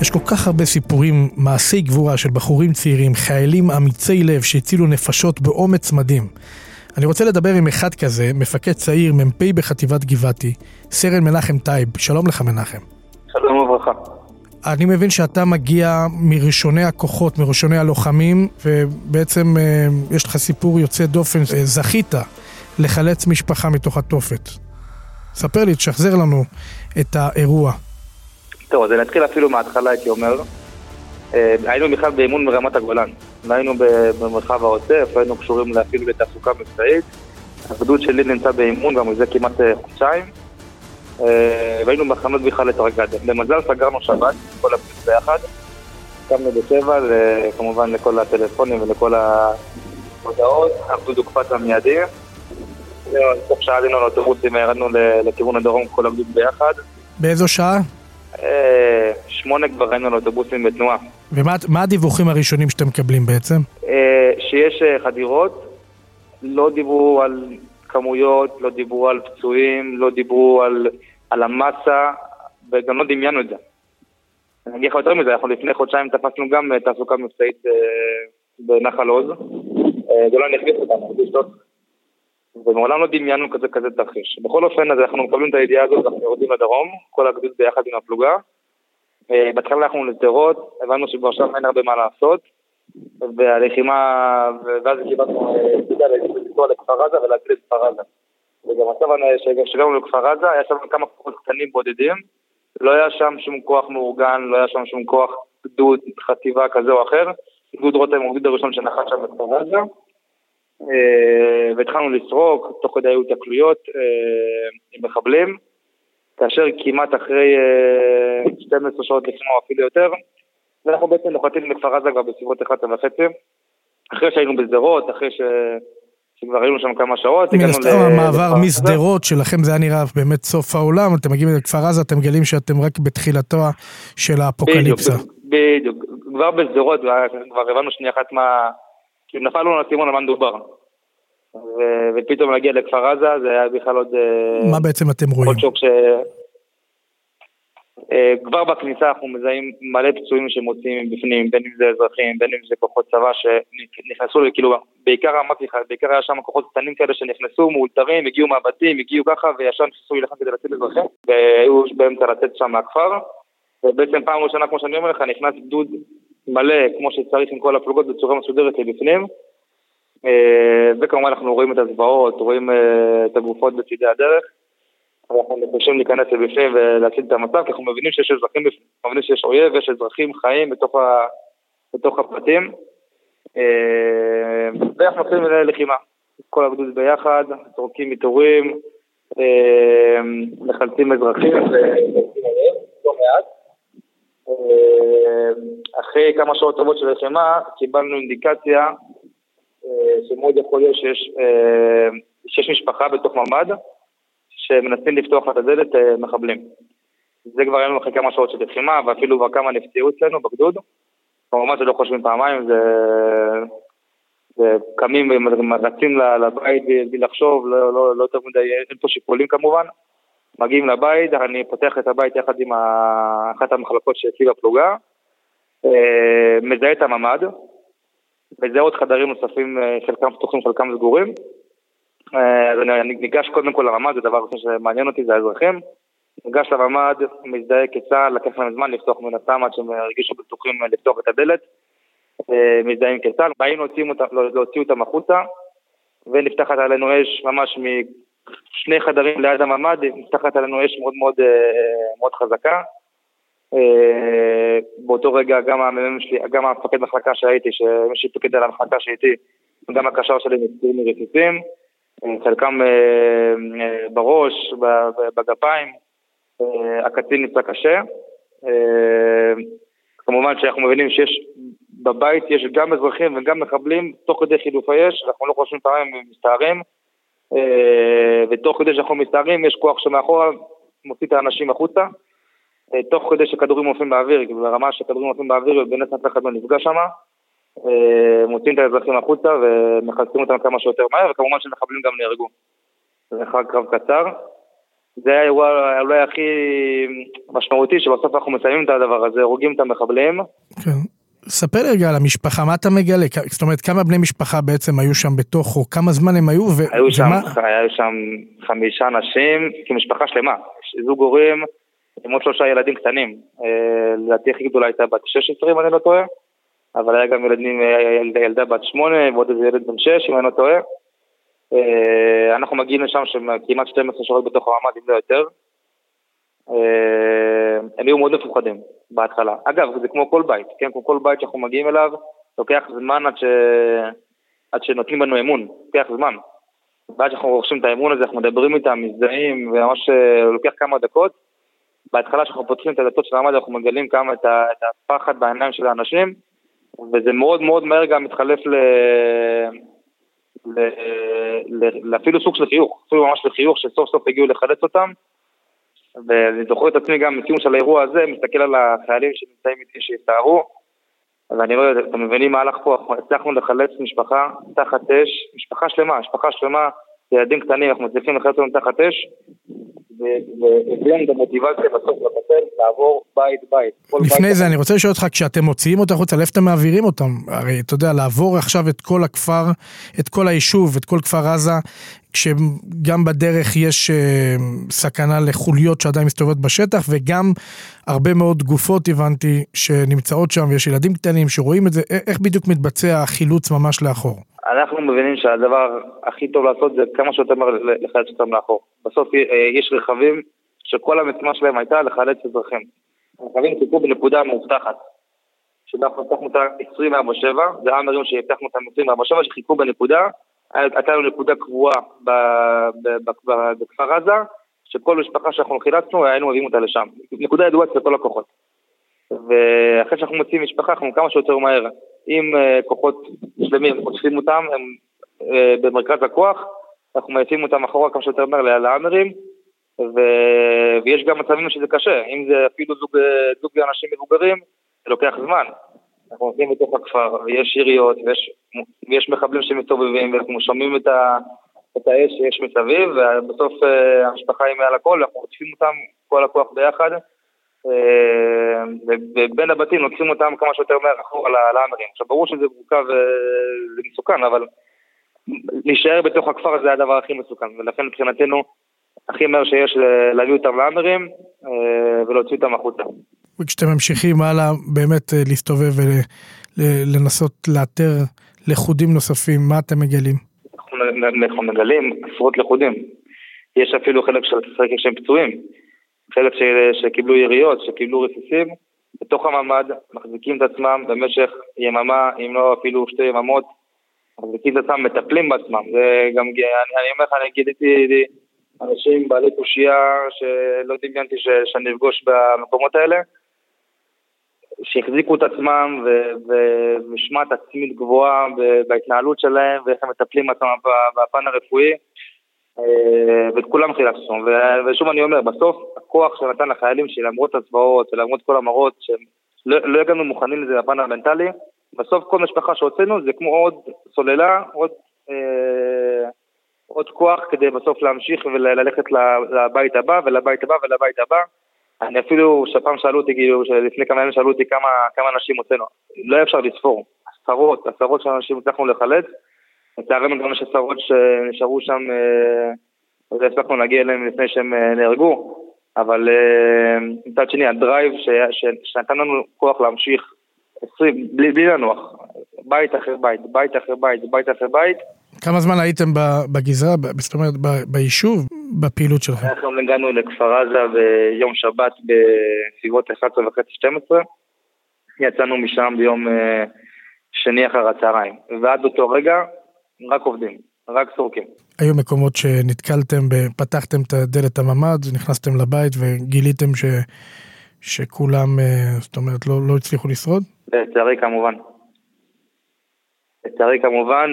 יש כל כך הרבה סיפורים, מעשי גבורה של בחורים צעירים, חיילים אמיצי לב שהצילו נפשות באומץ מדהים. אני רוצה לדבר עם אחד כזה, מפקד צעיר, מ"פ בחטיבת גבעתי, סרן מנחם טייב. שלום לך מנחם. שלום וברכה. אני מבין שאתה מגיע מראשוני הכוחות, מראשוני הלוחמים, ובעצם אה, יש לך סיפור יוצא דופן, אה, זכית לחלץ משפחה מתוך התופת. ספר לי, תשחזר לנו את האירוע. טוב, אז אני אתחיל אפילו מההתחלה, הייתי אומר. אה, היינו בכלל באימון ברמת הגולן. היינו במרחב העוטף, היינו קשורים אפילו לתעסוקה מבצעית. הגדוד שלי נמצא באימון גם מזה כמעט אה, חודשיים. אה, והיינו מחנות בכלל לתרגד. במזל סגרנו שבת, כל הפריט ביחד. קמנו בשבע, כמובן לכל הטלפונים ולכל ההודעות. הגדוד הוקפץ המיידי. תוך שעה עלינו לאוטובוסים, ירדנו לכיוון הדרום כל הגדוד ביחד. באיזו שעה? אה, שמונה כבר ראינו על אוטובוסים בתנועה. ומה הדיווחים הראשונים שאתם מקבלים בעצם? אה, שיש אה, חדירות, לא דיברו על כמויות, לא דיברו על פצועים, לא דיברו על, על המסה, וגם לא דמיינו את זה. אני אגיד לך יותר מזה, אנחנו לפני חודשיים תפסנו גם תעסוקה מבצעית בנחל עוז. זה לא נכניס אותנו, ומעולם לא דמיינו כזה כזה תרחיש. בכל אופן, אז אנחנו מקבלים את הידיעה הזאת, אנחנו יורדים לדרום, כל הגדוד ביחד עם הפלוגה. אה, בהתחלה הלכנו לשדרות, הבנו שכבר שם אין הרבה מה לעשות, והלחימה, ואז קיבלנו, אתה יודע, לנסוע לכפר עזה ולהציל את כפר עזה. וגם עכשיו כשהגענו לכפר עזה, היה שם כמה כוחות קטנים בודדים, לא היה שם שום כוח מאורגן, לא היה שם שום כוח גדוד, חטיבה כזה או אחר. גדוד רותם הוא הגדוד הראשון שנחת שם בכפר עזה. אה, והתחלנו לסרוק, תוך כדי היו תקלויות אה, עם מחבלים, כאשר כמעט אחרי 12 אה, שעות לפני או אפילו יותר, ואנחנו בעצם נוחתים בכפר עזה כבר בסביבות 11 וחצי, אחרי שהיינו בשדרות, אחרי ש... שכבר היינו שם כמה שעות. מן הסתם המעבר משדרות שלכם זה היה נראה באמת סוף העולם, אתם מגיעים לכפר עזה, אתם מגלים שאתם רק בתחילתו של האפוקליפסה. בדיוק, בדיוק, כבר בשדרות כבר הבנו שנייה אחת מה, כאילו נפל לנו לסימון על מה מדובר. ופתאום להגיע לכפר עזה זה היה בכלל עוד... אה, מה בעצם אתם רואים? עוד שוק ש... אה, כבר בכניסה אנחנו מזהים מלא פצועים שמוצאים בפנים, בין אם זה אזרחים, בין אם זה כוחות צבא שנכנסו, כאילו, בעיקר אמרתי לך, בעיקר היה שם כוחות קטנים כאלה שנכנסו, מאולתרים, הגיעו מהבתים, הגיעו ככה, וישר נכנסו להילחם כדי להציל אזרחים, והיו באמצע לצאת שם מהכפר, ובעצם פעם ראשונה, כמו שאני אומר לך, נכנס גדוד מלא, כמו שצריך עם כל הפלוגות בצורה מסודרת לבפנים, אה, וכמובן אנחנו רואים את הזוועות, רואים אה, את הגופות בצדי הדרך. אנחנו נחושים להיכנס לבפנים ולהציל את המצב, כי אנחנו מבינים שיש אזרחים בפנים, מבינים שיש אויב ויש אזרחים חיים בתוך, ה... בתוך הפרטים. אה, ואנחנו מתחילים ללחימה. כל הגדוד ביחד, זורקים מתעורים, מחלצים אזרחים. אחרי כמה שעות טובות של לחימה, קיבלנו אינדיקציה שמאוד יכול להיות שיש, אה, שיש משפחה בתוך ממ"ד שמנסים לפתוח את הדלת אה, מחבלים. זה כבר היינו אחרי כמה שעות של לחימה, ואפילו כבר כמה נפצעו אצלנו בגדוד. כמובן שלא חושבים פעמיים, זה... זה קמים ורצים לבית בלי לחשוב, לא, לא, לא יותר מדי, אין פה שיקולים כמובן. מגיעים לבית, אני פותח את הבית יחד עם אחת המחלקות שאצלי בפלוגה, אה, מזהה את הממ"ד, וזה עוד חדרים נוספים, אה, חלקם פתוחים, חלקם סגורים. אה, אז אני ניגש קודם כל לרמ"ד, זה דבר ראשון שמעניין אותי, זה האזרחים. ניגש לרמ"ד, מזדהה כצה"ל, לקח להם זמן לפתוח מן הסתם עד שהם הרגישו בטוחים לפתוח את הדלת. מזדהים כצה"ל, באים להוציא אותם החוצה, ונפתחת עלינו אש ממש משני חדרים ליד הממ"ד, נפתחת עלינו אש מאוד מאוד, מאוד חזקה. אה, באותו רגע גם המ"מ שלי, גם המפקד מחלקה שהייתי, שמי שפיקד על המחלקה שהייתי, גם הקשר שלי נפצעו מרסיסים, אה, חלקם אה, בראש, בגפיים, הקצין נפצע קשה. כמובן שאנחנו מבינים שיש בבית יש גם אזרחים וגם מחבלים, תוך כדי חילופי אש, אנחנו לא חושבים פעמים מסתערים, אה, ותוך כדי שאנחנו מסתערים יש כוח שמאחורה מוציא את האנשים החוצה, אה, תוך כדי שכדורים עופים באוויר, כי ברמה שכדורים עופים באוויר ובאמת אף אחד לא נפגע שם, אה, מוציאים את האזרחים החוצה ומחלצים אותם כמה שיותר מהר, וכמובן שמחבלים גם נהרגו. זה אחר קרב קצר. זה היה האירוע אולי הכי משמעותי, שבסוף אנחנו מסיימים את הדבר הזה, הורגים את המחבלים. כן. ספר לי רגע על המשפחה, מה אתה מגלה? זאת אומרת, כמה בני משפחה בעצם היו שם בתוך, או כמה זמן הם היו, ו... היו שם, ומה... היו שם חמישה אנשים, כמשפחה שלמה. זוג הורים עם עוד שלושה ילדים קטנים. אה, לדעתי הכי גדולה הייתה בת 16 אם אני לא טועה, אבל היה גם ילדים, אה, ילדה, ילדה בת 8 ועוד איזה ילד בן 6 אם אני לא טועה. אה, אנחנו מגיעים לשם שם כמעט 12 שעות בתוך המעמד, אם לא יותר. אה, הם היו מאוד מפוחדים בהתחלה. אגב, זה כמו כל בית, כן? כמו כל בית שאנחנו מגיעים אליו, לוקח זמן עד, ש... עד שנותנים בנו אמון, לוקח זמן. ועד שאנחנו רוכשים את האמון הזה, אנחנו מדברים איתם, מזדהים, וממש אה, לוקח כמה דקות. בהתחלה כשאנחנו פותחים את הדלתות של המעמד, אנחנו מגלים כמה את, ה... את הפחד בעיניים של האנשים, וזה מאוד מאוד מהר גם מתחלף ל... ל... ל... אפילו סוג של חיוך, אפילו ממש לחיוך שסוף סוף הגיעו לחלץ אותם. ואני זוכר את עצמי גם מסיום של האירוע הזה, מסתכל על החיילים שנמצאים איתי שהסתערו, ואני לא יודע, אתם מבינים מה הלך פה, אנחנו הצלחנו לחלץ משפחה תחת אש, משפחה שלמה, משפחה שלמה, ילדים קטנים, אנחנו מצליחים לחלץ אותם תחת אש, והביא לנו את המוטיבציה בסוף לבטל, לעבור בית בית. לפני זה אני רוצה לשאול אותך, כשאתם מוציאים אותם החוצה, לאיפה אתם מעבירים אותם? הרי אתה יודע, לעבור עכשיו את כל הכפר, את כל היישוב, את כל כפר עזה, כשגם בדרך יש אה, סכנה לחוליות שעדיין מסתובבות בשטח, וגם הרבה מאוד גופות, הבנתי, שנמצאות שם, ויש ילדים קטנים שרואים את זה, איך בדיוק מתבצע החילוץ ממש לאחור? אנחנו מבינים שהדבר הכי טוב לעשות זה כמה שיותר לחלץ אותם לאחור. בסוף אה, יש רכבים שכל המשימה שלהם הייתה לחלץ אזרחים. הרכבים חיכו בנקודה מאובטחת. שאנחנו הבטחנו אותה 24/7, זה האמרים שהבטחנו אותם 24/7 שחיכו בנקודה, הייתה לנו נקודה קבועה בכפר עזה, שכל משפחה שאנחנו חילצנו היינו מביאים אותה לשם. נקודה ידועה אצל כל הכוחות. ואחרי שאנחנו מוצאים משפחה, אנחנו כמה שיותר מהר, עם uh, כוחות שלמים, אוספים אותם, הם uh, במרכז הכוח, אנחנו מעיפים אותם אחורה כמה שיותר מהר ל- להאמרים, ו... ויש גם מצבים שזה קשה, אם זה אפילו זוג, אה, זוג אנשים מבוגרים, זה לוקח זמן. אנחנו הולכים בתוך הכפר, ויש יריות, ויש, ויש מחבלים שמסתובבים, ואנחנו שומעים את, ה... את האש שיש מסביב, ובסוף uh, המשפחה היא מעל הכל, אנחנו עוטפים אותם כל הכוח ביחד. אה, ובין הבתים לוקחים אותם כמה שיותר מהר אחורה להאמרים. עכשיו ברור שזה מורכב וזה מסוכן, אבל להישאר בתוך הכפר זה הדבר הכי מסוכן, ולכן מבחינתנו הכי מהר שיש להביא אותם להאמרים אה, ולהוציא אותם החוצה. וכשאתם ממשיכים הלאה, באמת אה, להסתובב ולנסות לאתר לכודים נוספים, מה אתם מגלים? אנחנו מגלים עשרות לכודים. יש אפילו חלק של חלק שהם פצועים, חלק ש- שקיבלו יריות, שקיבלו רסיסים, בתוך הממ"ד, מחזיקים את עצמם במשך יממה, אם לא אפילו שתי יממות, מחזיקים את עצמם, מטפלים בעצמם. זה גם, אני, אני אומר לך, אני גיליתי אנשים בעלי תושייה שלא דמיינתי שאני אפגוש במקומות האלה, שהחזיקו את עצמם ומשמעת עצמית גבוהה בהתנהלות שלהם ואיך הם מטפלים בעצמם ב- בפן הרפואי אה, ואת כולם חילקנו ו- ושוב אני אומר, בסוף הכוח שנתן לחיילים שלמרות הצבאות ולמרות כל המראות שהם לא, לא הגענו מוכנים לזה בפן המנטלי בסוף כל משפחה שהוצאנו זה כמו עוד סוללה, עוד, אה, עוד כוח כדי בסוף להמשיך וללכת לבית הבא ולבית הבא ולבית הבא אני אפילו, שפעם שאלו אותי, כאילו, שלפני כמה ימים שאלו אותי כמה, כמה אנשים הוצאנו. לא היה אפשר לספור. עשרות, עשרות של אנשים הצלחנו לחלץ. לצערנו גם יש עשרות שנשארו שם, אה, לא הספקנו להגיע אליהם לפני שהם אה, נהרגו. אבל אה, מצד שני, הדרייב שנתן לנו כוח להמשיך 20, בלי, בלי לנוח. בית אחרי בית, בית אחרי בית, בית אחרי בית. כמה זמן הייתם בגזרה, זאת אומרת ביישוב, בפעילות שלכם? אנחנו הגענו לכפר עזה ביום שבת בסביבות 11 וחצי 12. יצאנו משם ביום אה, שני אחר הצהריים. ועד אותו רגע, רק עובדים, רק סורקים. היו מקומות שנתקלתם, פתחתם את דלת הממ"ד, נכנסתם לבית וגיליתם ש, שכולם, אה, זאת אומרת, לא, לא הצליחו לשרוד? לצערי כמובן. לצערי כמובן,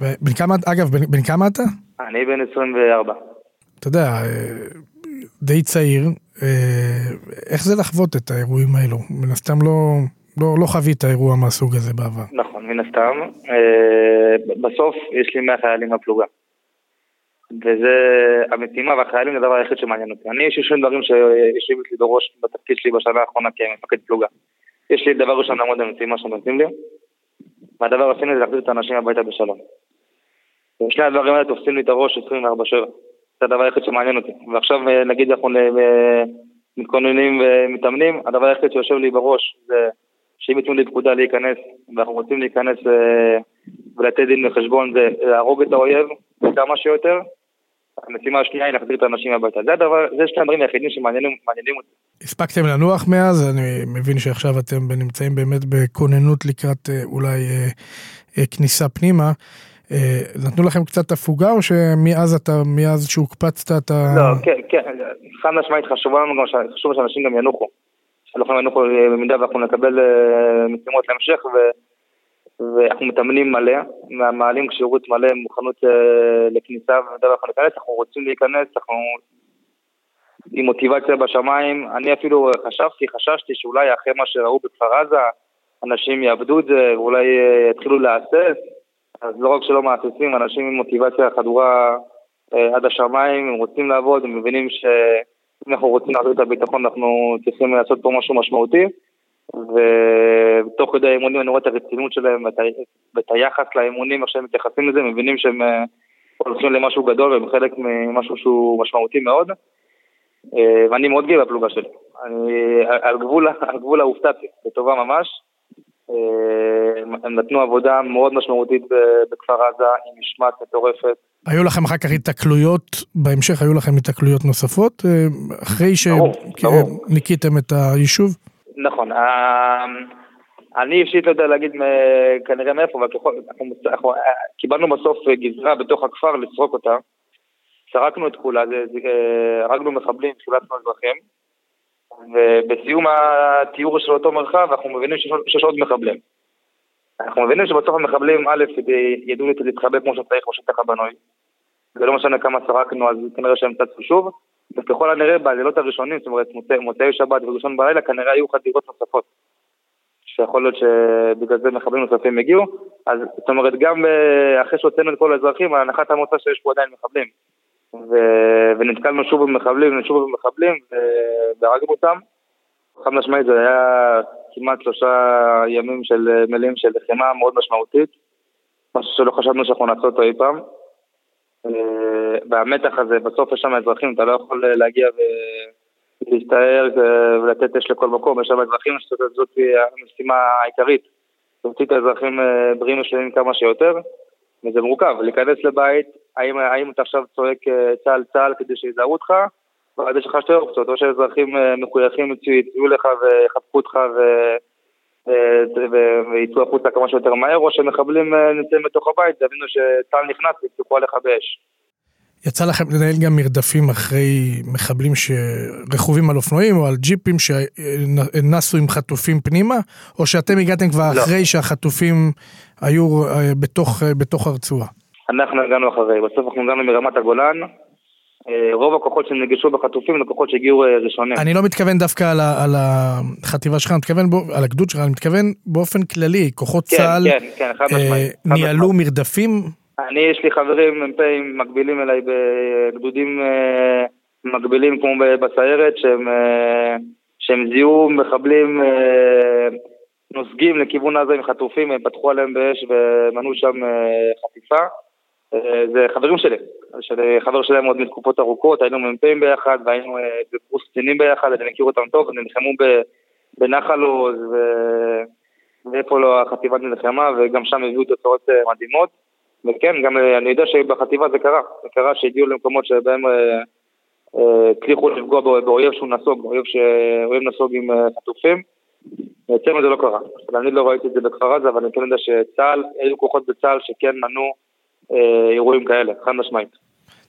ובן כמה, אגב, בן, בן כמה אתה? ואני בן 24. אתה יודע, אה, די צעיר, אה, איך זה לחוות את האירועים האלו? מן הסתם לא, לא, לא חווית אירוע מהסוג הזה בעבר. נכון, מן הסתם. אה, בסוף יש לי 100 חיילים בפלוגה. וזה המשימה והחיילים זה הדבר היחיד שמעניין אותי. אני, יש לי שני דברים שיושבים לי בראש בתפקיד שלי בשנה האחרונה כמפקד פלוגה. יש לי דבר ראשון לעמוד במשימה שנותנים לי, והדבר השני זה להחזיר את האנשים הביתה בשלום. ושני הדברים האלה תופסים לי את הראש 24/7. זה הדבר היחיד שמעניין אותי. ועכשיו אה, נגיד אנחנו אה, מתכוננים ומתאמנים, הדבר היחיד שיושב לי בראש זה שאם ייתנו לי פקודה להיכנס, ואנחנו רוצים להיכנס אה, ולתת דין וחשבון, זה להרוג את האויב כמה שיותר. המשימה השנייה היא להחזיר את האנשים הביתה. זה הדבר, זה שני הדברים היחידים שמעניינים אותי. הספקתם לנוח מאז? אני מבין שעכשיו אתם נמצאים באמת בכוננות לקראת אולי כניסה פנימה. אה, נתנו לכם קצת הפוגה או שמאז אתה, מאז שהוקפצת אתה... לא, כן, כן, חד משמעית חשוב לנו גם, חשוב שאנשים גם ינוחו. שאנחנו ינוחו במידה ואנחנו נקבל אה, משימות להמשך. ואנחנו מתאמנים מלא, מעלים כשירות מלא, מוכנות אה, לכניסה, ובמידה ואנחנו ניכנס, אנחנו רוצים להיכנס, אנחנו עם מוטיבציה בשמיים. אני אפילו חשבתי, חששתי שאולי אחרי מה שראו בכפר עזה, אנשים יאבדו את זה, ואולי יתחילו להסס. אז לא רק שלא מהססים, אנשים עם מוטיבציה חדורה אה, עד השמיים, הם רוצים לעבוד, הם מבינים שאם אנחנו רוצים להחזיר את הביטחון אנחנו צריכים לעשות פה משהו משמעותי ותוך כדי האימונים אני רואה את הרצינות שלהם ואת, היחס לאימונים, איך שהם מתייחסים לזה, מבינים שהם אה, הולכים למשהו גדול והם חלק ממשהו שהוא משמעותי מאוד אה, ואני מאוד גאה בפלוגה שלי. אני על גבול, על גבול ההופתעתי, בטובה ממש. אה, הם נתנו עבודה מאוד משמעותית בכפר עזה עם משמעת מטורפת. היו לכם אחר כך התקלויות, בהמשך היו לכם התקלויות נוספות, אה, אחרי שניקיתם את היישוב? נכון, אה, אני אישית לא יודע להגיד כנראה מאיפה, אבל ככל, אנחנו, אנחנו קיבלנו בסוף גזרה בתוך הכפר לסרוק אותה, סרקנו את כולה, הרגנו מחבלים, חילצנו אזרחים. ובסיום התיאור של אותו מרחב אנחנו מבינים שיש עוד מחבלים. אנחנו מבינים שבסוף המחבלים, א', ידעו להתחבא כמו שצריך בשטח הבנוי. זה לא משנה כמה סרקנו, אז כנראה שהם צצו שוב. וככל הנראה בלילות הראשונים, זאת אומרת מוצאי, מוצאי שבת וראשון בלילה, כנראה היו חדירות נוספות. שיכול להיות שבגלל זה מחבלים נוספים הגיעו. אז זאת אומרת, גם אה, אחרי שהוצאנו את כל האזרחים, הנחת המוצא שיש פה עדיין מחבלים. ו... ונתקלנו שוב במחבלים ושוב במחבלים והרגנו אותם. חד משמעית זה היה כמעט שלושה ימים של מילים של לחימה מאוד משמעותית, משהו שלא חשבנו שאנחנו נעשה אותו אי פעם. והמתח הזה, בסוף יש שם אזרחים, אתה לא יכול להגיע ולהסתער ולתת אש לכל מקום, יש שם אזרחים שזאת המשימה העיקרית, להוציא את האזרחים בריאים ושלמים כמה שיותר. וזה מורכב, להיכנס לבית, האם, האם אתה עכשיו צועק אה, צה"ל צה"ל כדי שיזהרו אותך, ואז יש לך שתי אופציות, או שאזרחים אה, מחויכים יצאו לך ויחבקו אותך ו... ויצאו החוצה כמה שיותר מהר, או שמחבלים אה, נמצאים בתוך הבית, יבינו שצה"ל נכנס ויפתחו עליך באש. יצא לכם לנהל גם מרדפים אחרי מחבלים שרכובים על אופנועים או על ג'יפים שנסו עם חטופים פנימה, או שאתם הגעתם כבר לא. אחרי שהחטופים היו אה, בתוך, אה, בתוך הרצועה? אנחנו הגענו אחרי, בסוף אנחנו הגענו מרמת הגולן. אה, רוב הכוחות שנגשו בחטופים הם כוחות שהגיעו ראשונים. אני לא מתכוון דווקא על, ה, על החטיבה שלך, אני מתכוון בו, על הגדוד שלך, אני מתכוון באופן כללי, כוחות כן, צה"ל כן, כן, אה, ניהלו מרדפים אני, יש לי חברים מ"פים מקבילים אליי בגדודים אה, מקבילים כמו בסיירת, שהם, אה, שהם זיהו מחבלים אה, נוסגים לכיוון עזה עם חטופים, הם פתחו עליהם באש ומנעו שם חטיפה. זה חברים שלי, שאני חבר שלהם עוד מתקופות ארוכות, היינו מ"פים ביחד והיינו בקורס קצינים ביחד, אני מכיר אותם טוב, הם נלחמו בנחל עוז ואיפה לא החטיבה נלחמה וגם שם הביאו תוצאות מדהימות. וכן, גם אה, אני יודע שבחטיבה זה קרה, זה קרה שהגיעו למקומות שבהם אה, אה, הצליחו לפגוע באויב שהוא נסוג, באויב שאויב נסוג עם חטופים. אצלנו זה לא קרה. אני לא ראיתי את זה בכפר עזה, אבל אני כן יודע שצה"ל, היו כוחות בצה"ל שכן מנעו אירועים כאלה, חד משמעית.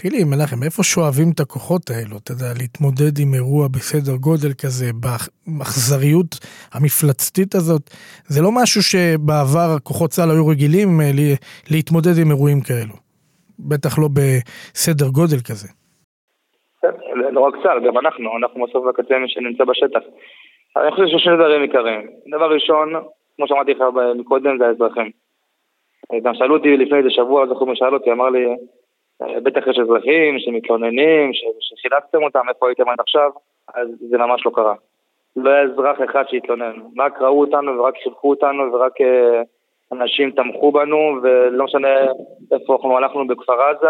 תגיד לי, מנחם, איפה שואבים את הכוחות האלו, אתה יודע, להתמודד עם אירוע בסדר גודל כזה, באכזריות המפלצתית הזאת? זה לא משהו שבעבר כוחות צה"ל היו רגילים אה, להתמודד עם אירועים כאלו. בטח לא בסדר גודל כזה. לא רק צה"ל, גם אנחנו, אנחנו בסוף בקצה שנמצא בשטח. אני חושב שיש שני דברים עיקריים. דבר ראשון, כמו שאמרתי לך מקודם, זה האזרחים. גם שאלו אותי לפני איזה שבוע, זכור מי שאל אותי, אמר לי, בטח יש אזרחים שמתלוננים, שחילקתם אותם, איפה הייתם עד עכשיו, אז זה ממש לא קרה. לא היה אזרח אחד שהתלונן, רק ראו אותנו ורק חילקו אותנו ורק uh, אנשים תמכו בנו, ולא משנה איפה אנחנו הלכנו בכפר עזה,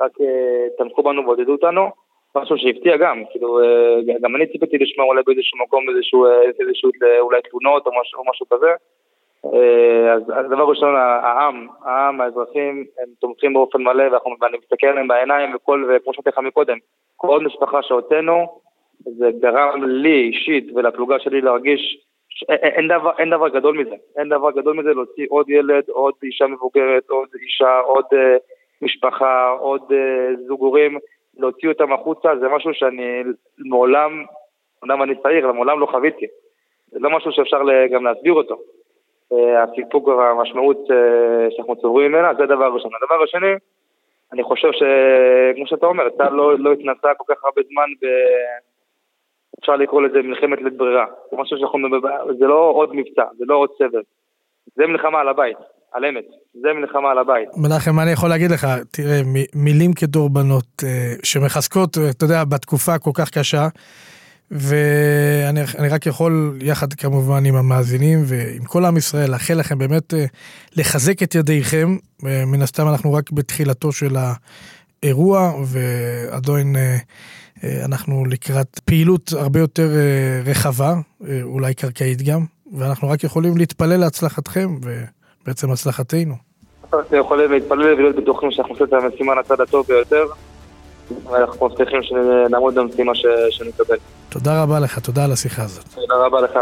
רק uh, תמכו בנו ועודדו אותנו. משהו שהפתיע גם, כאילו, uh, גם אני ציפיתי לשמוע אולי באיזשהו מקום איזשהו, איזשהו אולי תלונות או משהו, או משהו כזה. אה, אז הדבר ראשון, העם, העם, האזרחים, הם תומכים באופן מלא ואני מסתכל עליהם בעיניים וכל, וכמו שאמרתי לך מקודם, כל משפחה שהוצאנו, זה גרם לי אישית ולפלוגה שלי להרגיש אין דבר, אין דבר גדול מזה, אין דבר גדול מזה להוציא עוד ילד, עוד אישה מבוגרת, עוד אישה, עוד uh, משפחה, עוד uh, זוג הורים, להוציא אותם החוצה, זה משהו שאני מעולם, אומנם אני צעיר, אבל מעולם לא חוויתי. זה לא משהו שאפשר גם להסביר אותו. אה, הסיפוק והמשמעות אה, שאנחנו צוברים ממנה, זה דבר ראשון. הדבר השני, אני חושב שכמו שאתה אומר, צה"ל לא, לא התנסה כל כך הרבה זמן ב... אפשר לקרוא לזה מלחמת לית ברירה. זה משהו שאנחנו... זה לא עוד מבצע, זה לא עוד סבב. זה מלחמה על הבית, על אמת. זה מלחמה על הבית. מנחם, מה אני יכול להגיד לך? תראה, מילים כדורבנות אה, שמחזקות, אתה יודע, בתקופה כל כך קשה. ואני רק יכול, יחד כמובן עם המאזינים ועם כל עם ישראל, לאחל לכם באמת אה, לחזק את ידיכם. מן הסתם אנחנו רק בתחילתו של האירוע, ועדיין אה, אה, אנחנו לקראת פעילות הרבה יותר רחבה, אולי קרקעית גם, ואנחנו רק יכולים להתפלל להצלחתכם, ובעצם הצלחתנו. אנחנו יכולים להתפלל ולהיות בטוחים שאנחנו עושים את המשימה לצד הטוב ביותר. ואנחנו מבטיחים שנעמוד במשימה שנקבל. תודה רבה לך, תודה על השיחה הזאת. תודה רבה לך.